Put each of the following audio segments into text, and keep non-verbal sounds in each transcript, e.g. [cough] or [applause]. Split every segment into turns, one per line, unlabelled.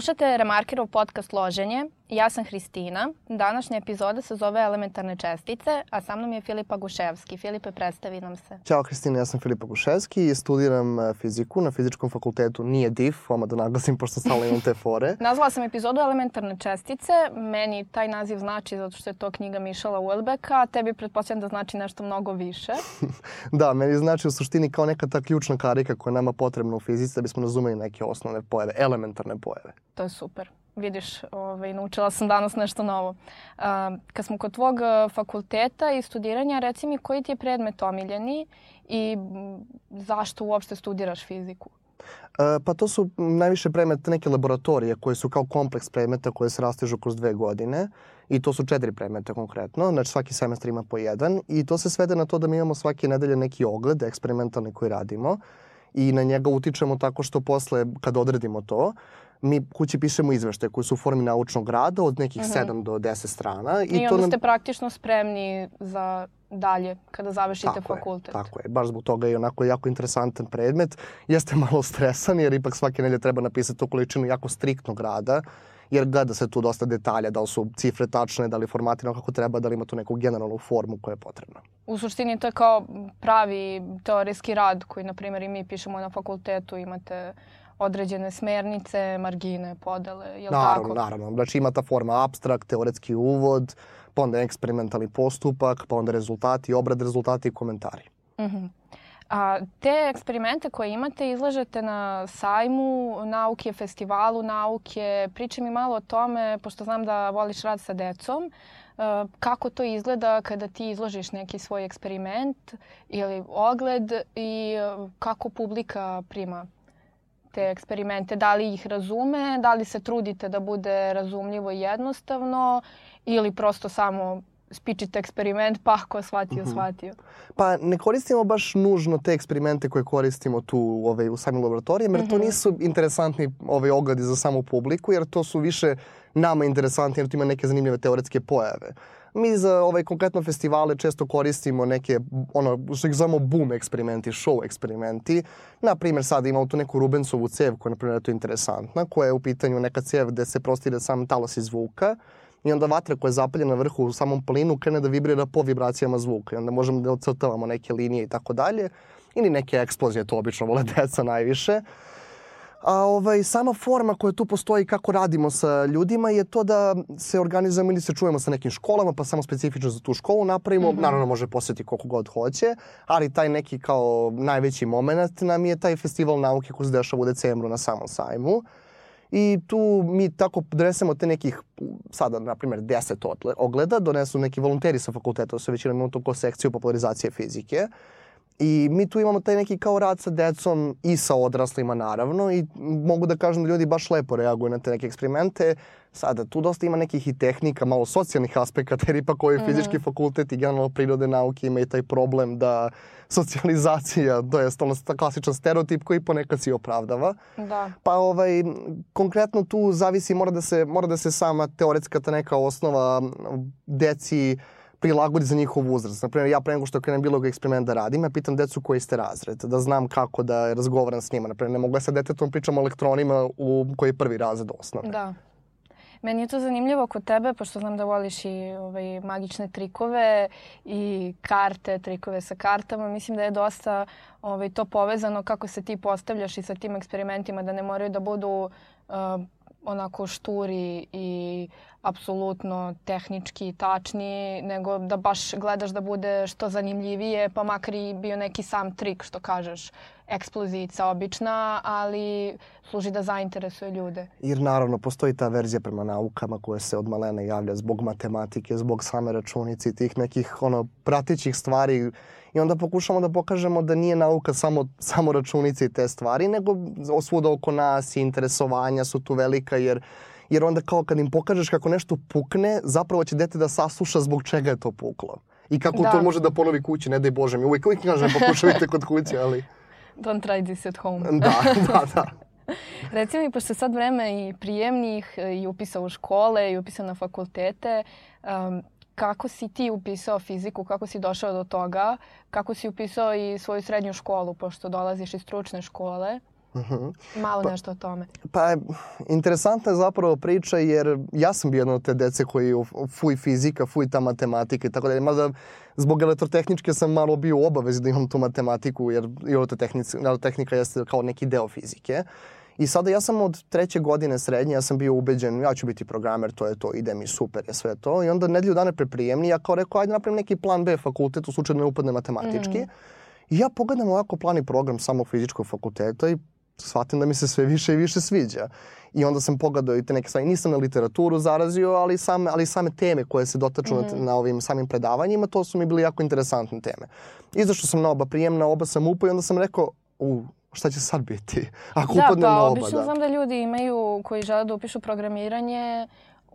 Slušate Remarkerov podcast Loženje. Ja sam Hristina. Današnja epizoda se zove Elementarne čestice, a sa mnom je Filipa Guševski. Filipe, predstavi nam se.
Ćao Hristina, ja sam Filipa Guševski i studiram e, fiziku na fizičkom fakultetu. Nije DIF, vama da naglasim, pošto stalno imam te fore. [laughs]
Nazvala sam epizodu Elementarne čestice. Meni taj naziv znači zato što je to knjiga Mišala Uelbeka, a tebi pretpostavljam da znači nešto mnogo više. [laughs]
da, meni znači u suštini kao neka ta ključna karika koja je nama potrebna u fizici da bismo razumeli neke osnovne pojave, elementarne pojave.
To je super. Vidiš, ovaj, naučila sam danas nešto novo. Uh, kad smo kod tvog fakulteta i studiranja, reci mi koji ti je predmet omiljeni i zašto uopšte studiraš fiziku?
E, pa to su najviše predmete neke laboratorije koje su kao kompleks predmeta koje se rastižu kroz dve godine i to su četiri predmeta konkretno, znači svaki semestar ima po jedan i to se svede na to da mi imamo svake nedelje neki ogled eksperimentalni koji radimo i na njega utičemo tako što posle kad odredimo to mi kući pišemo izveštaje koji su u formi naučnog rada od nekih uh -huh. 7 do 10 strana.
I, I onda nam... ste praktično spremni za dalje kada završite
tako
fakultet.
Je, tako je, baš zbog toga je onako jako interesantan predmet. Jeste malo stresan jer ipak svake nedelje treba napisati tu količinu jako striktnog rada jer gleda se tu dosta detalja, da li su cifre tačne, da li formatirano kako treba, da li ima tu neku generalnu formu koja je potrebna.
U suštini to je kao pravi teorijski rad koji, na primjer, i mi pišemo na fakultetu, imate određene smernice, margine, podele, je li
naravno,
tako?
Naravno, znači ima ta forma abstrakt, teoretski uvod, pa onda eksperimentalni postupak, pa onda rezultati, obrad rezultati i komentari.
Uh -huh. A te eksperimente koje imate izlažete na sajmu nauke, festivalu nauke. Pričaj mi malo o tome, pošto znam da voliš rad sa decom. E, kako to izgleda kada ti izložiš neki svoj eksperiment ili ogled i kako publika prima te eksperimente? Da li ih razume, da li se trudite da bude razumljivo i jednostavno ili prosto samo spičite eksperiment, pa ako shvatio, mhm. shvatio.
Pa ne koristimo baš nužno te eksperimente koje koristimo tu ovaj, u samim laboratorijama, jer to mhm. nisu interesantni ovaj, ogledi za samu publiku, jer to su više nama interesantni, jer to ima neke zanimljive teoretske pojave. Mi za ovaj konkretno festivale često koristimo neke, ono, što ih zovemo boom eksperimenti, show eksperimenti. Na primjer, sad imamo tu neku Rubensovu cev koja je, na primjer, to interesantna, koja je u pitanju neka cev gde se prostire sam talas iz zvuka i onda vatra koja je zapaljena na vrhu u samom plinu krene da vibrira po vibracijama zvuka i onda možemo da ocrtavamo neke linije i tako dalje ili neke eksplozije, to obično vole [laughs] deca najviše. A ovaj, sama forma koja tu postoji kako radimo sa ljudima je to da se organizujemo ili se čujemo sa nekim školama, pa samo specifično za tu školu napravimo. Mm -hmm. Naravno može posjeti koliko god hoće, ali taj neki kao najveći moment nam je taj festival nauke koji se dešava u decembru na samom sajmu. I tu mi tako donesemo te nekih, sada na primjer 10 ogleda, donesu neki volonteri sa fakulteta, sve većina imamo to ko sekciju popularizacije fizike. I mi tu imamo taj neki kao rad sa decom i sa odraslima naravno i mogu da kažem da ljudi baš lepo reaguju na te neke eksperimente. Sada, tu dosta ima nekih i tehnika, malo socijalnih aspekata, jer ipak ovaj mm. fizički fakultet i generalno prirode nauke ima i taj problem da [laughs] socijalizacija, to je ono klasičan stereotip koji ponekad se opravdava.
Da.
Pa ovaj, konkretno tu zavisi, mora da se, mora da se sama teoretska ta neka osnova deci prilagodi za njihov uzrast. Naprimjer, ja pre nego što krenem bilo eksperiment da radim, ja pitam decu koji ste razred, da znam kako da razgovaram s njima. Naprimjer, ne mogu ja sa detetom pričam o elektronima u koji je prvi razred osnove.
Da. Meni je to zanimljivo kod tebe, pošto znam da voliš i ovaj, magične trikove i karte, trikove sa kartama. Mislim da je dosta ovaj, to povezano kako se ti postavljaš i sa tim eksperimentima, da ne moraju da budu uh, onako šturi i apsolutno tehnički tačni, nego da baš gledaš da bude što zanimljivije, pa makar i bio neki sam trik, što kažeš, eksplozica obična, ali služi da zainteresuje ljude.
Jer naravno postoji ta verzija prema naukama koja se od malena javlja zbog matematike, zbog same računice i tih nekih ono, pratićih stvari i onda pokušamo da pokažemo da nije nauka samo, samo računice i te stvari, nego svuda oko nas i interesovanja su tu velika jer jer onda kao kad im pokažeš kako nešto pukne, zapravo će dete da sasluša zbog čega je to puklo. I kako da. to može da ponovi kući, ne daj Bože mi. Uvijek, uvijek kažem pokušajte [laughs] kod kuće, ali...
Don't try this at home.
da, da, da. [laughs]
Reci mi, pošto sad vreme i prijemnih, i upisa u škole, i upisa na fakultete, um, kako si ti upisao fiziku, kako si došao do toga, kako si upisao i svoju srednju školu, pošto dolaziš iz stručne škole. -huh. Malo pa, nešto o tome.
Pa, interesantna je zapravo priča jer ja sam bio jedna od te dece koji fuj fizika, fuj ta matematika i tako dalje. Mada zbog elektrotehničke sam malo bio u obavezi da imam tu matematiku jer elektrotehnika jeste kao neki deo fizike. I sada ja sam od treće godine srednje, ja sam bio ubeđen, ja ću biti programer, to je to, ide mi super, je sve to. I onda nedelju dana pre prijemni, ja kao rekao, ajde napravim neki plan B fakultet, u slučaju da ne upadne matematički. Mm. I ja pogledam ovako plan i program samog fizičkog fakulteta i shvatim da mi se sve više i više sviđa. I onda sam pogledao i te neke stvari. Nisam na literaturu zarazio, ali same, ali same teme koje se dotaču mm -hmm. na, na ovim samim predavanjima, to su mi bili jako interesantne teme. Izašao sam na oba prijemna, oba sam upao i onda sam rekao, u, šta će sad biti? Ako da, upadnem
pa,
na
oba, obično da. znam da ljudi imaju, koji žele da upišu programiranje,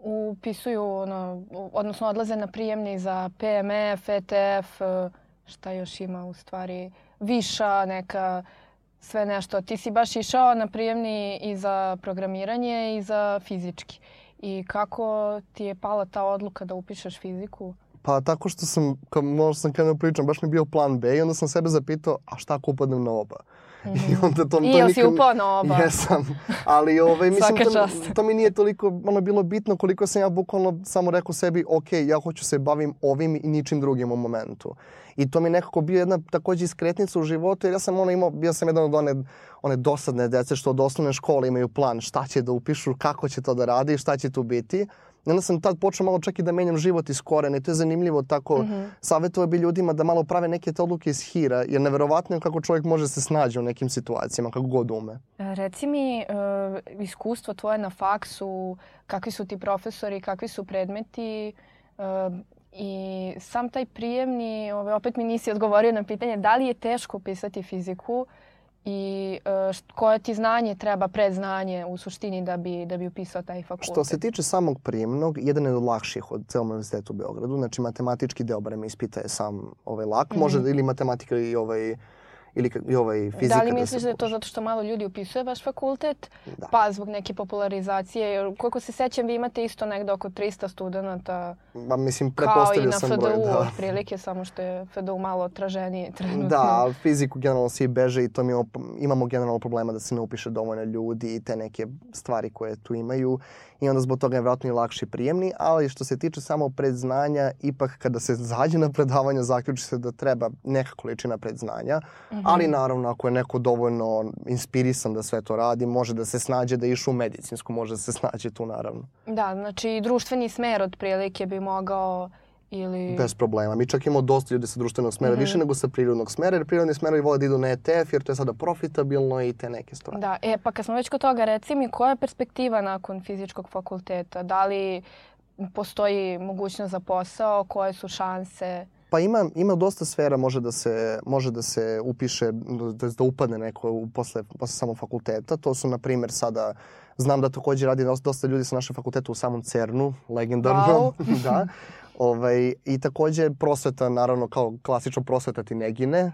upisuju, ono, odnosno odlaze na prijemni za PMF, ETF, šta još ima u stvari, viša neka sve nešto. Ti si baš išao na prijemni i za programiranje i za fizički. I kako ti je pala ta odluka da upišeš fiziku?
Pa tako što sam, kao možda sam krenuo pričam, baš mi je bio plan B i onda sam sebe zapitao, a šta ako upadnem na oba?
-hmm. I onda to, to I jel si upao na oba?
Jesam. Ali ovaj, mislim, to, to mi nije toliko ono, bilo bitno koliko sam ja bukvalno samo rekao sebi, ok, ja hoću se bavim ovim i ničim drugim u momentu. I to mi nekako bio jedna takođe iskretnica u životu, jer ja sam ono imao, bio sam jedan od one, one dosadne dece što od osnovne škole imaju plan šta će da upišu, kako će to da radi šta će tu biti. I onda sam tad počeo malo čak i da menjam život iz korene. To je zanimljivo tako. Mm -hmm. Savjetovao bi ljudima da malo prave neke te odluke iz hira, jer neverovatno je kako čovjek može se snađe u nekim situacijama, kako god ume.
E, reci mi, uh, iskustvo tvoje na faksu, kakvi su ti profesori, kakvi su predmeti, uh, I sam taj prijemni, ovaj, opet mi nisi odgovorio na pitanje da li je teško pisati fiziku i uh, koje ti znanje treba predznanje u suštini da bi, da bi upisao taj fakultet?
Što se tiče samog prijemnog, jedan je od lakših od celom univerzitetu u Beogradu. Znači, matematički deo barem ispita je sam ovaj, lak. Mm -hmm. Može ili matematika i ovaj, ili i ovaj fizika.
Da li da misliš da, da je to zato što malo ljudi upisuje vaš fakultet? Da. Pa zbog neke popularizacije. Jer koliko se sećam, vi imate isto negde oko 300 studenta.
Ba, mislim, pretpostavio sam
broj. Kao i na FDU,
da.
otprilike, samo što je FDU malo traženiji trenutno.
Da, ali fiziku generalno svi beže i to mi imamo generalno problema da se ne upiše dovoljno ljudi i te neke stvari koje tu imaju i onda zbog toga je vratno i lakši prijemni, ali što se tiče samo predznanja, ipak kada se [laughs] zađe na predavanje zaključi se da treba neka količina predznanja, mm -hmm. Ali naravno ako je neko dovoljno inspirisan da sve to radi, može da se snađe da išu u medicinsku, može da se snađe tu naravno.
Da, znači društveni smer otprilike bi mogao Ili...
Bez problema. Mi čak imamo dosta ljudi sa društvenog smera, mm -hmm. više nego sa prirodnog smera, jer prirodni smerovi vole da idu na ETF, jer to je sada profitabilno i te neke stvari.
Da, e, pa kad smo već kod toga, reci mi koja je perspektiva nakon fizičkog fakulteta? Da li postoji mogućnost za posao, koje su šanse?
Pa ima, ima dosta sfera može da se, može da se upiše, da, da upadne neko u, posle, posle samog fakulteta. To su, na primjer, sada, znam da takođe radi dosta, ljudi sa našeg fakulteta u samom CERNu, legendarnom. Wow. [laughs] da. Ovaj, I takođe prosveta, naravno, kao klasično prosveta ti ne gine.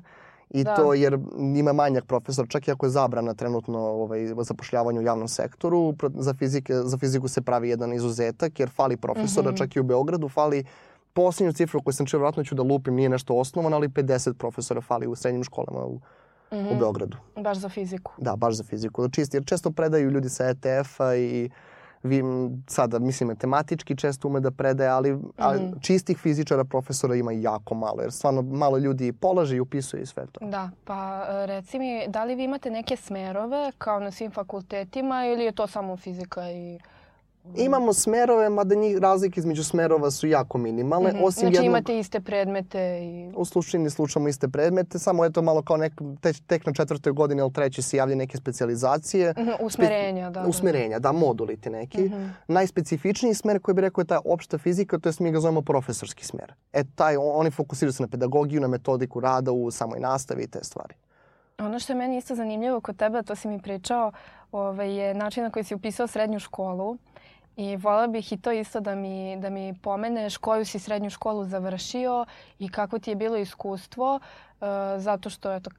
I da. to jer ima manjak profesor, čak i ako je zabrana trenutno ovaj, zapošljavanje u javnom sektoru, za, fizike, za fiziku se pravi jedan izuzetak jer fali profesora, mm -hmm. čak i u Beogradu fali posljednju cifru koju sam čeo, vratno ću da lupim, nije nešto osnovano, ali 50 profesora fali u srednjim školama u, mm -hmm. u mhm. Beogradu.
Baš za fiziku.
Da, baš za fiziku. Čisti, jer često predaju ljudi sa ETF-a i vi, sada, mislim, matematički često ume da predaje, ali, mm -hmm. ali mhm. čistih fizičara, profesora ima jako malo, jer stvarno malo ljudi polaže i upisuje i sve to.
Da, pa e, reci mi, da li vi imate neke smerove kao na svim fakultetima ili je to samo fizika i
Imamo smerove, mada njih razlike između smerova su jako minimalne.
Mm -hmm. Osim znači jednog... imate iste predmete i...
U slučini slušamo iste predmete, samo je to malo kao nek, te, tek na četvrtoj godini ili treći se javlja neke specializacije. Mm
-hmm. Usmerenja, da,
da. Usmerenja, da, moduli ti neki. Mm -hmm. Najspecifičniji smer koji bi rekao je ta opšta fizika, to je mi ga zovemo profesorski smer. E, taj, oni fokusiraju se na pedagogiju, na metodiku rada u samoj nastavi i te stvari.
Ono što je meni isto zanimljivo kod tebe, to si mi pričao, ovaj, je način na koji si upisao srednju školu. I vola bih i to isto da mi, da mi pomeneš koju si srednju školu završio i kako ti je bilo iskustvo, uh, zato što eto,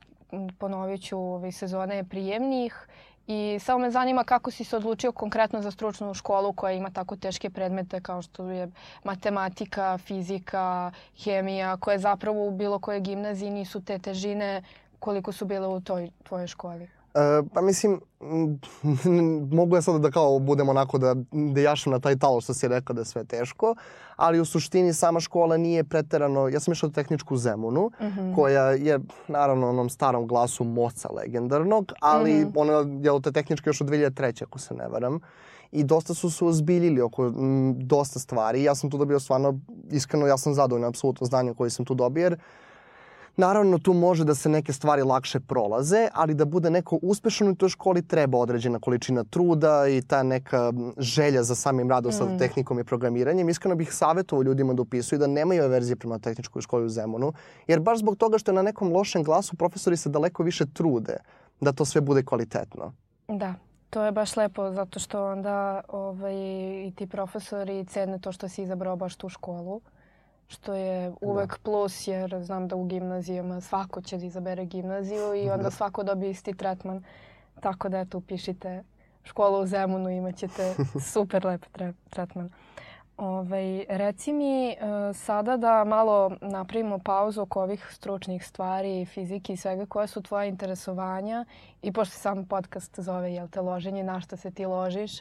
ponovit ću, ove sezone je prijemnih i samo me zanima kako si se odlučio konkretno za stručnu školu koja ima tako teške predmete kao što je matematika, fizika, hemija, koje zapravo u bilo kojoj gimnaziji nisu te težine koliko su bile u toj tvojoj školi.
Uh, pa mislim, [laughs] mogu ja sada da kao budem onako da, da jašem na taj talo što si rekao da je sve teško, ali u suštini sama škola nije preterano, ja sam išao u tehničku Zemunu, mm -hmm. koja je naravno onom starom glasu moca legendarnog, ali mm -hmm. ona je od te tehničke još od 2003. ako se ne varam. I dosta su se ozbiljili oko m, dosta stvari. Ja sam tu dobio stvarno, iskreno, ja sam zadovoljan apsolutno znanje koje sam tu dobio, jer Naravno, tu može da se neke stvari lakše prolaze, ali da bude neko uspešan u toj školi treba određena količina truda i ta neka želja za samim radom mm. sa tehnikom i programiranjem. Iskreno bih savjetovao ljudima da upisuju da nemaju averzije prema tehničkoj školi u Zemunu, jer baš zbog toga što je na nekom lošem glasu profesori se daleko više trude da to sve bude kvalitetno.
Da, to je baš lepo zato što onda ovaj, i ti profesori cene to što si izabrao baš tu školu što je uvek da. plus jer znam da u gimnazijama svako će da izabere gimnaziju i onda da. svako dobije isti tretman. Tako da eto upišite školu u Zemunu imaćete [laughs] super lep tretman. Ove, ovaj, reci mi uh, sada da malo napravimo pauzu oko ovih stručnih stvari, fizike i svega koje su tvoje interesovanja i pošto sam podcast zove jel te loženje, na što se ti ložiš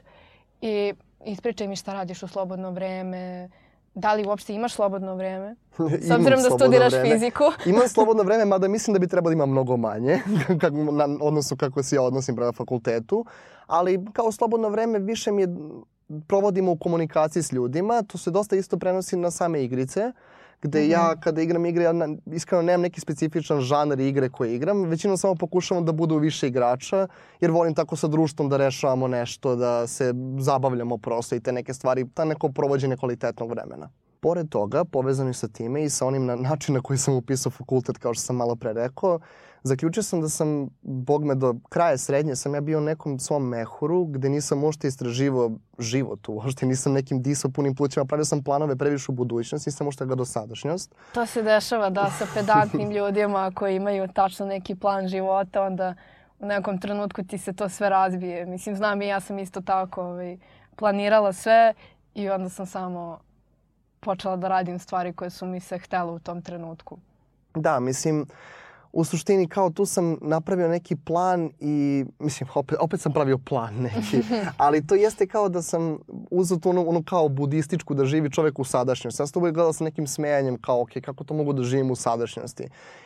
i ispričaj mi šta radiš u slobodno vreme, Da li uopšte imaš slobodno vreme? [laughs] S obzirom da studiraš vreme. fiziku. [laughs]
imam slobodno vreme, mada mislim da bi trebalo da imam mnogo manje, [laughs] kako, na, odnosno kako se ja odnosim prema fakultetu. Ali kao slobodno vreme više mi je provodimo u komunikaciji s ljudima. To se dosta isto prenosi na same igrice gde mm -hmm. ja kada igram igre, ja iskreno nemam neki specifičan žanr igre koje igram, većinom samo pokušavam da budu više igrača, jer volim tako sa društvom da rešavamo nešto, da se zabavljamo prosto i te neke stvari, ta neko provođenje kvalitetnog vremena. Pored toga, povezano sa time i sa onim na način na koji sam upisao fakultet, kao što sam malo pre rekao, zaključio sam da sam, bog me, do kraja srednje sam ja bio u nekom svom mehuru gde nisam uopšte istraživao život uopšte, nisam nekim disao punim plućima, pravio sam planove previše u budućnost, nisam uopšte ga do sadašnjost.
To se dešava da sa pedantnim [laughs] ljudima koji imaju tačno neki plan života, onda u nekom trenutku ti se to sve razbije. Mislim, znam i ja sam isto tako ovaj, planirala sve i onda sam samo počela da radim stvari koje su mi se htele u tom trenutku.
Da, mislim, u suštini kao tu sam napravio neki plan i mislim opet, opet sam pravio plan neki, [laughs] ali to jeste kao da sam uzeo tu ono, ono kao budističku da živi čovek u sadašnjosti. Ja sam to uvijek gledao sa nekim smejanjem kao ok, kako to mogu da živim u sadašnjosti.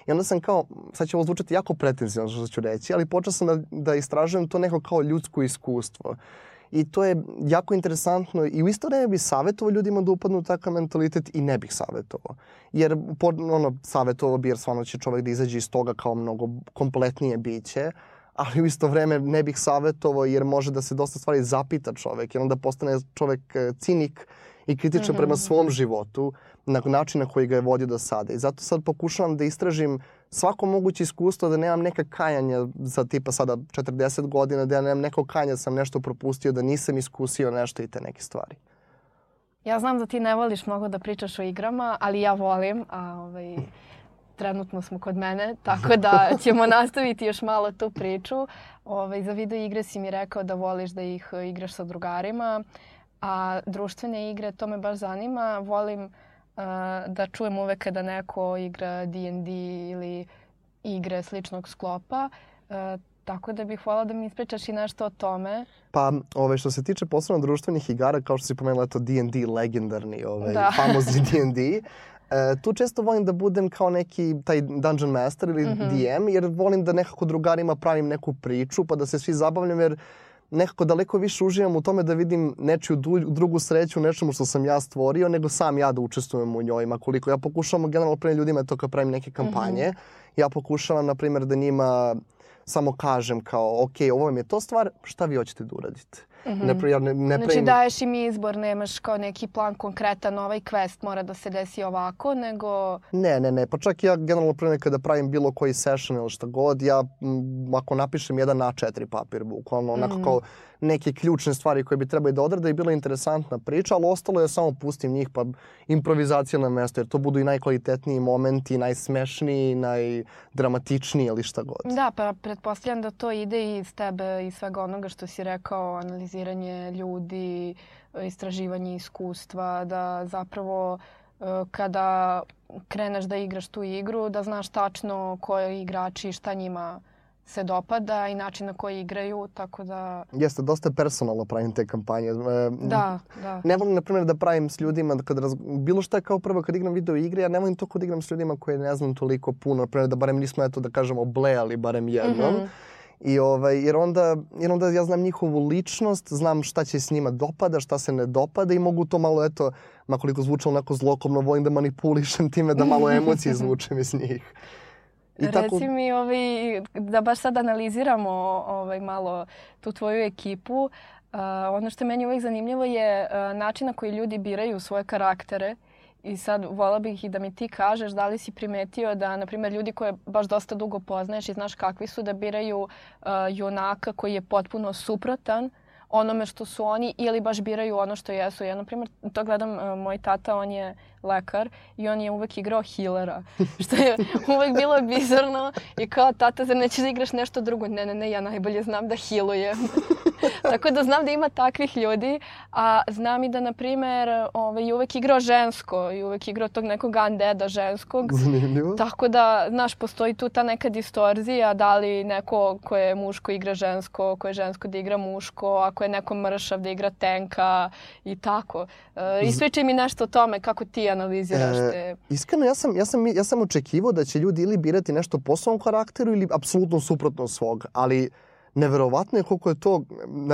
I onda sam kao, sad će ovo zvučati jako pretenzivno što ću reći, ali počeo sam da, da istražujem to neko kao ljudsko iskustvo. I to je jako interesantno i u isto vreme bih savjetovao ljudima da upadnu u takav mentalitet i ne bih savjetovao. Jer ono, savjetovao bi jer stvarno će čovek da izađe iz toga kao mnogo kompletnije biće, ali u isto vreme ne bih savjetovao jer može da se dosta stvari zapita čovek jer onda postane čovek e, cinik i kritičan mm -hmm. prema svom životu na način na koji ga je vodio do sada. I zato sad pokušavam da istražim svako moguće iskustvo da nemam neka kajanja za tipa sada 40 godina, da ja nemam neko kajanja da sam nešto propustio, da nisam iskusio nešto i te neke stvari.
Ja znam da ti ne voliš mnogo da pričaš o igrama, ali ja volim, a ovaj, trenutno smo kod mene, tako da ćemo [laughs] nastaviti još malo tu priču. Ovaj, za video igre si mi rekao da voliš da ih igraš sa drugarima, a društvene igre, to me baš zanima. Volim da čujem uvek kada neko igra D&D ili igre sličnog sklopa. Tako da bih hvala da mi ispričaš i nešto o tome.
Pa, ove, što se tiče posebno društvenih igara, kao što si pomenula, to D&D legendarni, ove, da. [laughs] famozni D&D, E, tu često volim da budem kao neki taj dungeon master ili mm -hmm. DM, jer volim da nekako drugarima pravim neku priču, pa da se svi zabavljam, jer nekako daleko više uživam u tome da vidim nečiju drugu sreću nečemu što sam ja stvorio, nego sam ja da učestvujem u njoj. koliko ja pokušavam generalno pre ljudima to kad pravim neke kampanje, mm -hmm. ja pokušavam, na primjer, da njima samo kažem kao, ok, ovo vam je to stvar, šta vi hoćete da uradite? Mm -hmm.
ne, ja ne, ne znači pravim... daješ im izbor, nemaš kao neki plan konkretan, ovaj quest mora da se desi ovako, nego...
Ne, ne, ne, pa čak ja generalno pre nekada pravim bilo koji session ili šta god, ja m, ako napišem jedan A4 papir, bukvalno, onako mm -hmm. kao neke ključne stvari koje bi trebali da odrade i bila interesantna priča, ali ostalo je samo pustim njih pa improvizacija na mesto, jer to budu i najkvalitetniji momenti, najsmešniji, najdramatičniji ili šta god.
Da, pa pretpostavljam da to ide iz tebe i svega onoga što si rekao, analiziranje ljudi, istraživanje iskustva, da zapravo e, kada kreneš da igraš tu igru, da znaš tačno koji igrači šta njima se dopada i način na koji igraju, tako da...
Jeste, dosta personalno pravim te kampanje. E,
Da, da.
Ne volim, na primjer, da pravim s ljudima, kad raz... bilo šta kao prvo kad igram video igre, ja ne volim to kad igram s ljudima koje ne znam toliko puno, na primjer, da barem nismo, eto, da kažemo, blejali barem jednom.
Mhm.
I ovaj, jer, onda, jer onda ja znam njihovu ličnost, znam šta će s njima dopada, šta se ne dopada i mogu to malo, eto, makoliko zvučalo onako zlokomno, volim da manipulišem time da malo [laughs] emocije izvučem iz njih.
I Reci mi, ovaj, da baš sad analiziramo ovaj, malo tu tvoju ekipu, uh, ono što je meni uvijek zanimljivo je uh, način na koji ljudi biraju svoje karaktere. I sad vola bih i da mi ti kažeš da li si primetio da, na primjer, ljudi koje baš dosta dugo poznaješ i znaš kakvi su, da biraju uh, junaka koji je potpuno suprotan onome što su oni ili baš biraju ono što jesu. Ja, na primjer, to gledam, uh, moj tata, on je lekar i on je uvek igrao healera, [laughs] što je uvek bilo bizarno i kao tata, zar nećeš da igraš nešto drugo? Ne, ne, ne, ja najbolje znam da healujem. [laughs] [laughs] Tako da znam da ima takvih ljudi, a znam i da, na primer, ovaj, uvek igrao žensko i uvek igrao tog nekog undeada ženskog.
Zanimljivo.
Tako da, znaš, postoji tu ta neka distorzija, da li neko ko je muško igra žensko, ko je žensko da igra muško, ako je neko mršav da igra tenka i tako. E, ispričaj mi nešto o tome kako ti analiziraš te...
E, iskreno, ja sam, ja, sam, ja sam očekivao da će ljudi ili birati nešto po svom karakteru ili apsolutno suprotno svog, ali neverovatno je koliko je to,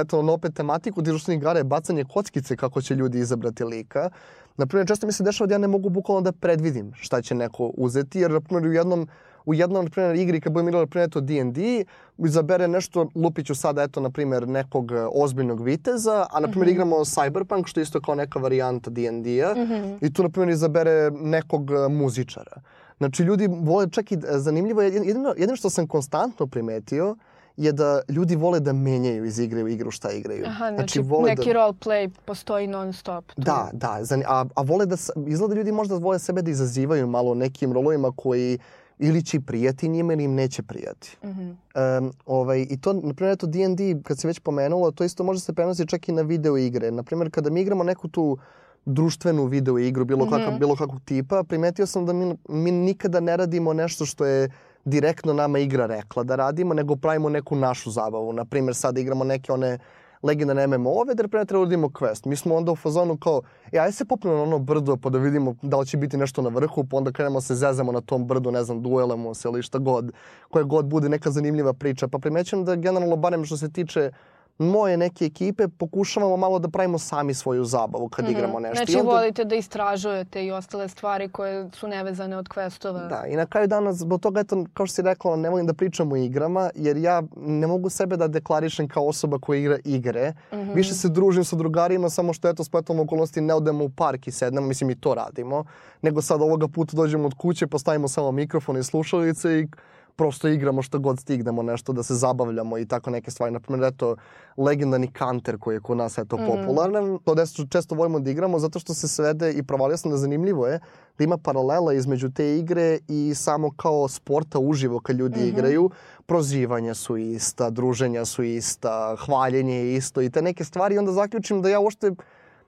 eto, na opet tematiku društvenih igara je bacanje kockice kako će ljudi izabrati lika. Naprimjer, često mi se dešava da ja ne mogu bukvalno da predvidim šta će neko uzeti, jer, naprimjer, u jednom u jednom, na primjer, igri kad budem igrao, na primjer, eto D&D, izabere nešto, lupiću sada, eto, na primjer, nekog e, ozbiljnog viteza, a, na primjer, mm -hmm. igramo Cyberpunk, što je isto kao neka varijanta D&D-a, mm -hmm. i tu, na primjer, izabere nekog e, muzičara. Znači, ljudi vole čak i, e, zanimljivo, jedino, jedino što sam konstantno primetio, je da ljudi vole da menjaju iz igre u igru šta igraju.
Aha, znači, znači vole neki da... role play postoji non stop. Tu.
Da, da. A, a vole da, izgleda ljudi možda vole sebe da izazivaju malo nekim rolovima koji ili će prijati njima ili im neće prijati. Mm -hmm. um, ovaj, I to, na primjer, to D&D, kad se već pomenulo, to isto može se prenosi čak i na video igre. Na primjer, kada mi igramo neku tu društvenu video igru, bilo, mm -hmm. kakav, bilo kakvog tipa, primetio sam da mi, mi nikada ne radimo nešto što je direktno nama igra rekla da radimo, nego pravimo neku našu zabavu. Na primjer, sad igramo neke one legendarne MMO-ove, da pre treba da uradimo quest. Mi smo onda u fazonu kao, e, aj se popnemo na ono brdo pa da vidimo da li će biti nešto na vrhu, pa onda krenemo se zezamo na tom brdu, ne znam, duelamo se ili šta god, koja god bude neka zanimljiva priča. Pa primećujem da generalno, barem što se tiče uh, moje neke ekipe pokušavamo malo da pravimo sami svoju zabavu kad mm -hmm. igramo nešto.
Znači I onda... volite da istražujete i ostale stvari koje su nevezane od questova.
Da, i na kraju dana zbog toga, eto, kao što si rekla, ne volim da pričam o igrama, jer ja ne mogu sebe da deklarišem kao osoba koja igra igre. Mm -hmm. Više se družim sa drugarima, samo što eto, spletom okolnosti ne odemo u park i sednemo, mislim i to radimo, nego sad ovoga puta dođemo od kuće, postavimo samo mikrofon i slušalice i prosto igramo što god stignemo, nešto da se zabavljamo i tako neke stvari. Naprimjer, eto, legendarni kanter koji je kod nas eto mm. popularan. To desto često volimo da igramo zato što se svede i provalio sam da zanimljivo je da ima paralela između te igre i samo kao sporta uživo kad ljudi mm -hmm. igraju. Prozivanja su ista, druženja su ista, hvaljenje je isto i te neke stvari. I onda zaključim da ja uopšte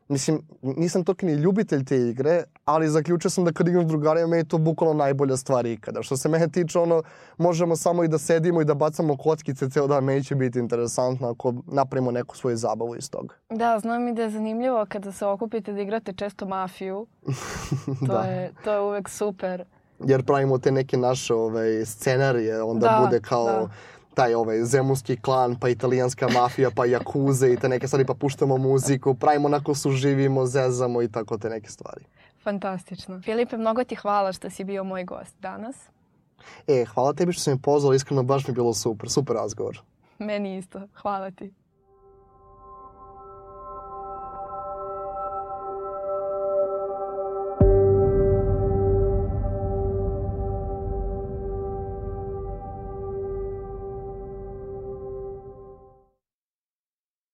Mislim, nisam toki ni ljubitelj te igre, ali zaključio sam da kad igram s drugarima, meni je to bukvalno najbolja stvar ikada. Što se mene tiče, ono, možemo samo i da sedimo i da bacamo kockice ceo dan, meni će biti interesantno ako napravimo neku svoju zabavu iz toga.
Da, znam i da je zanimljivo kada se okupite da igrate često mafiju. [laughs] to, da. je, to je uvek super.
Jer pravimo te neke naše ovaj, scenarije, onda da, bude kao... Da taj ovaj zemunski klan, pa italijanska mafija, pa jakuze i te neke stvari, pa puštamo muziku, pravimo onako suživimo, zezamo i tako te neke stvari.
Fantastično. Filipe, mnogo ti hvala što si bio moj gost danas.
E, hvala tebi što si me pozvao, iskreno baš mi je bilo super, super razgovor.
Meni isto, hvala ti.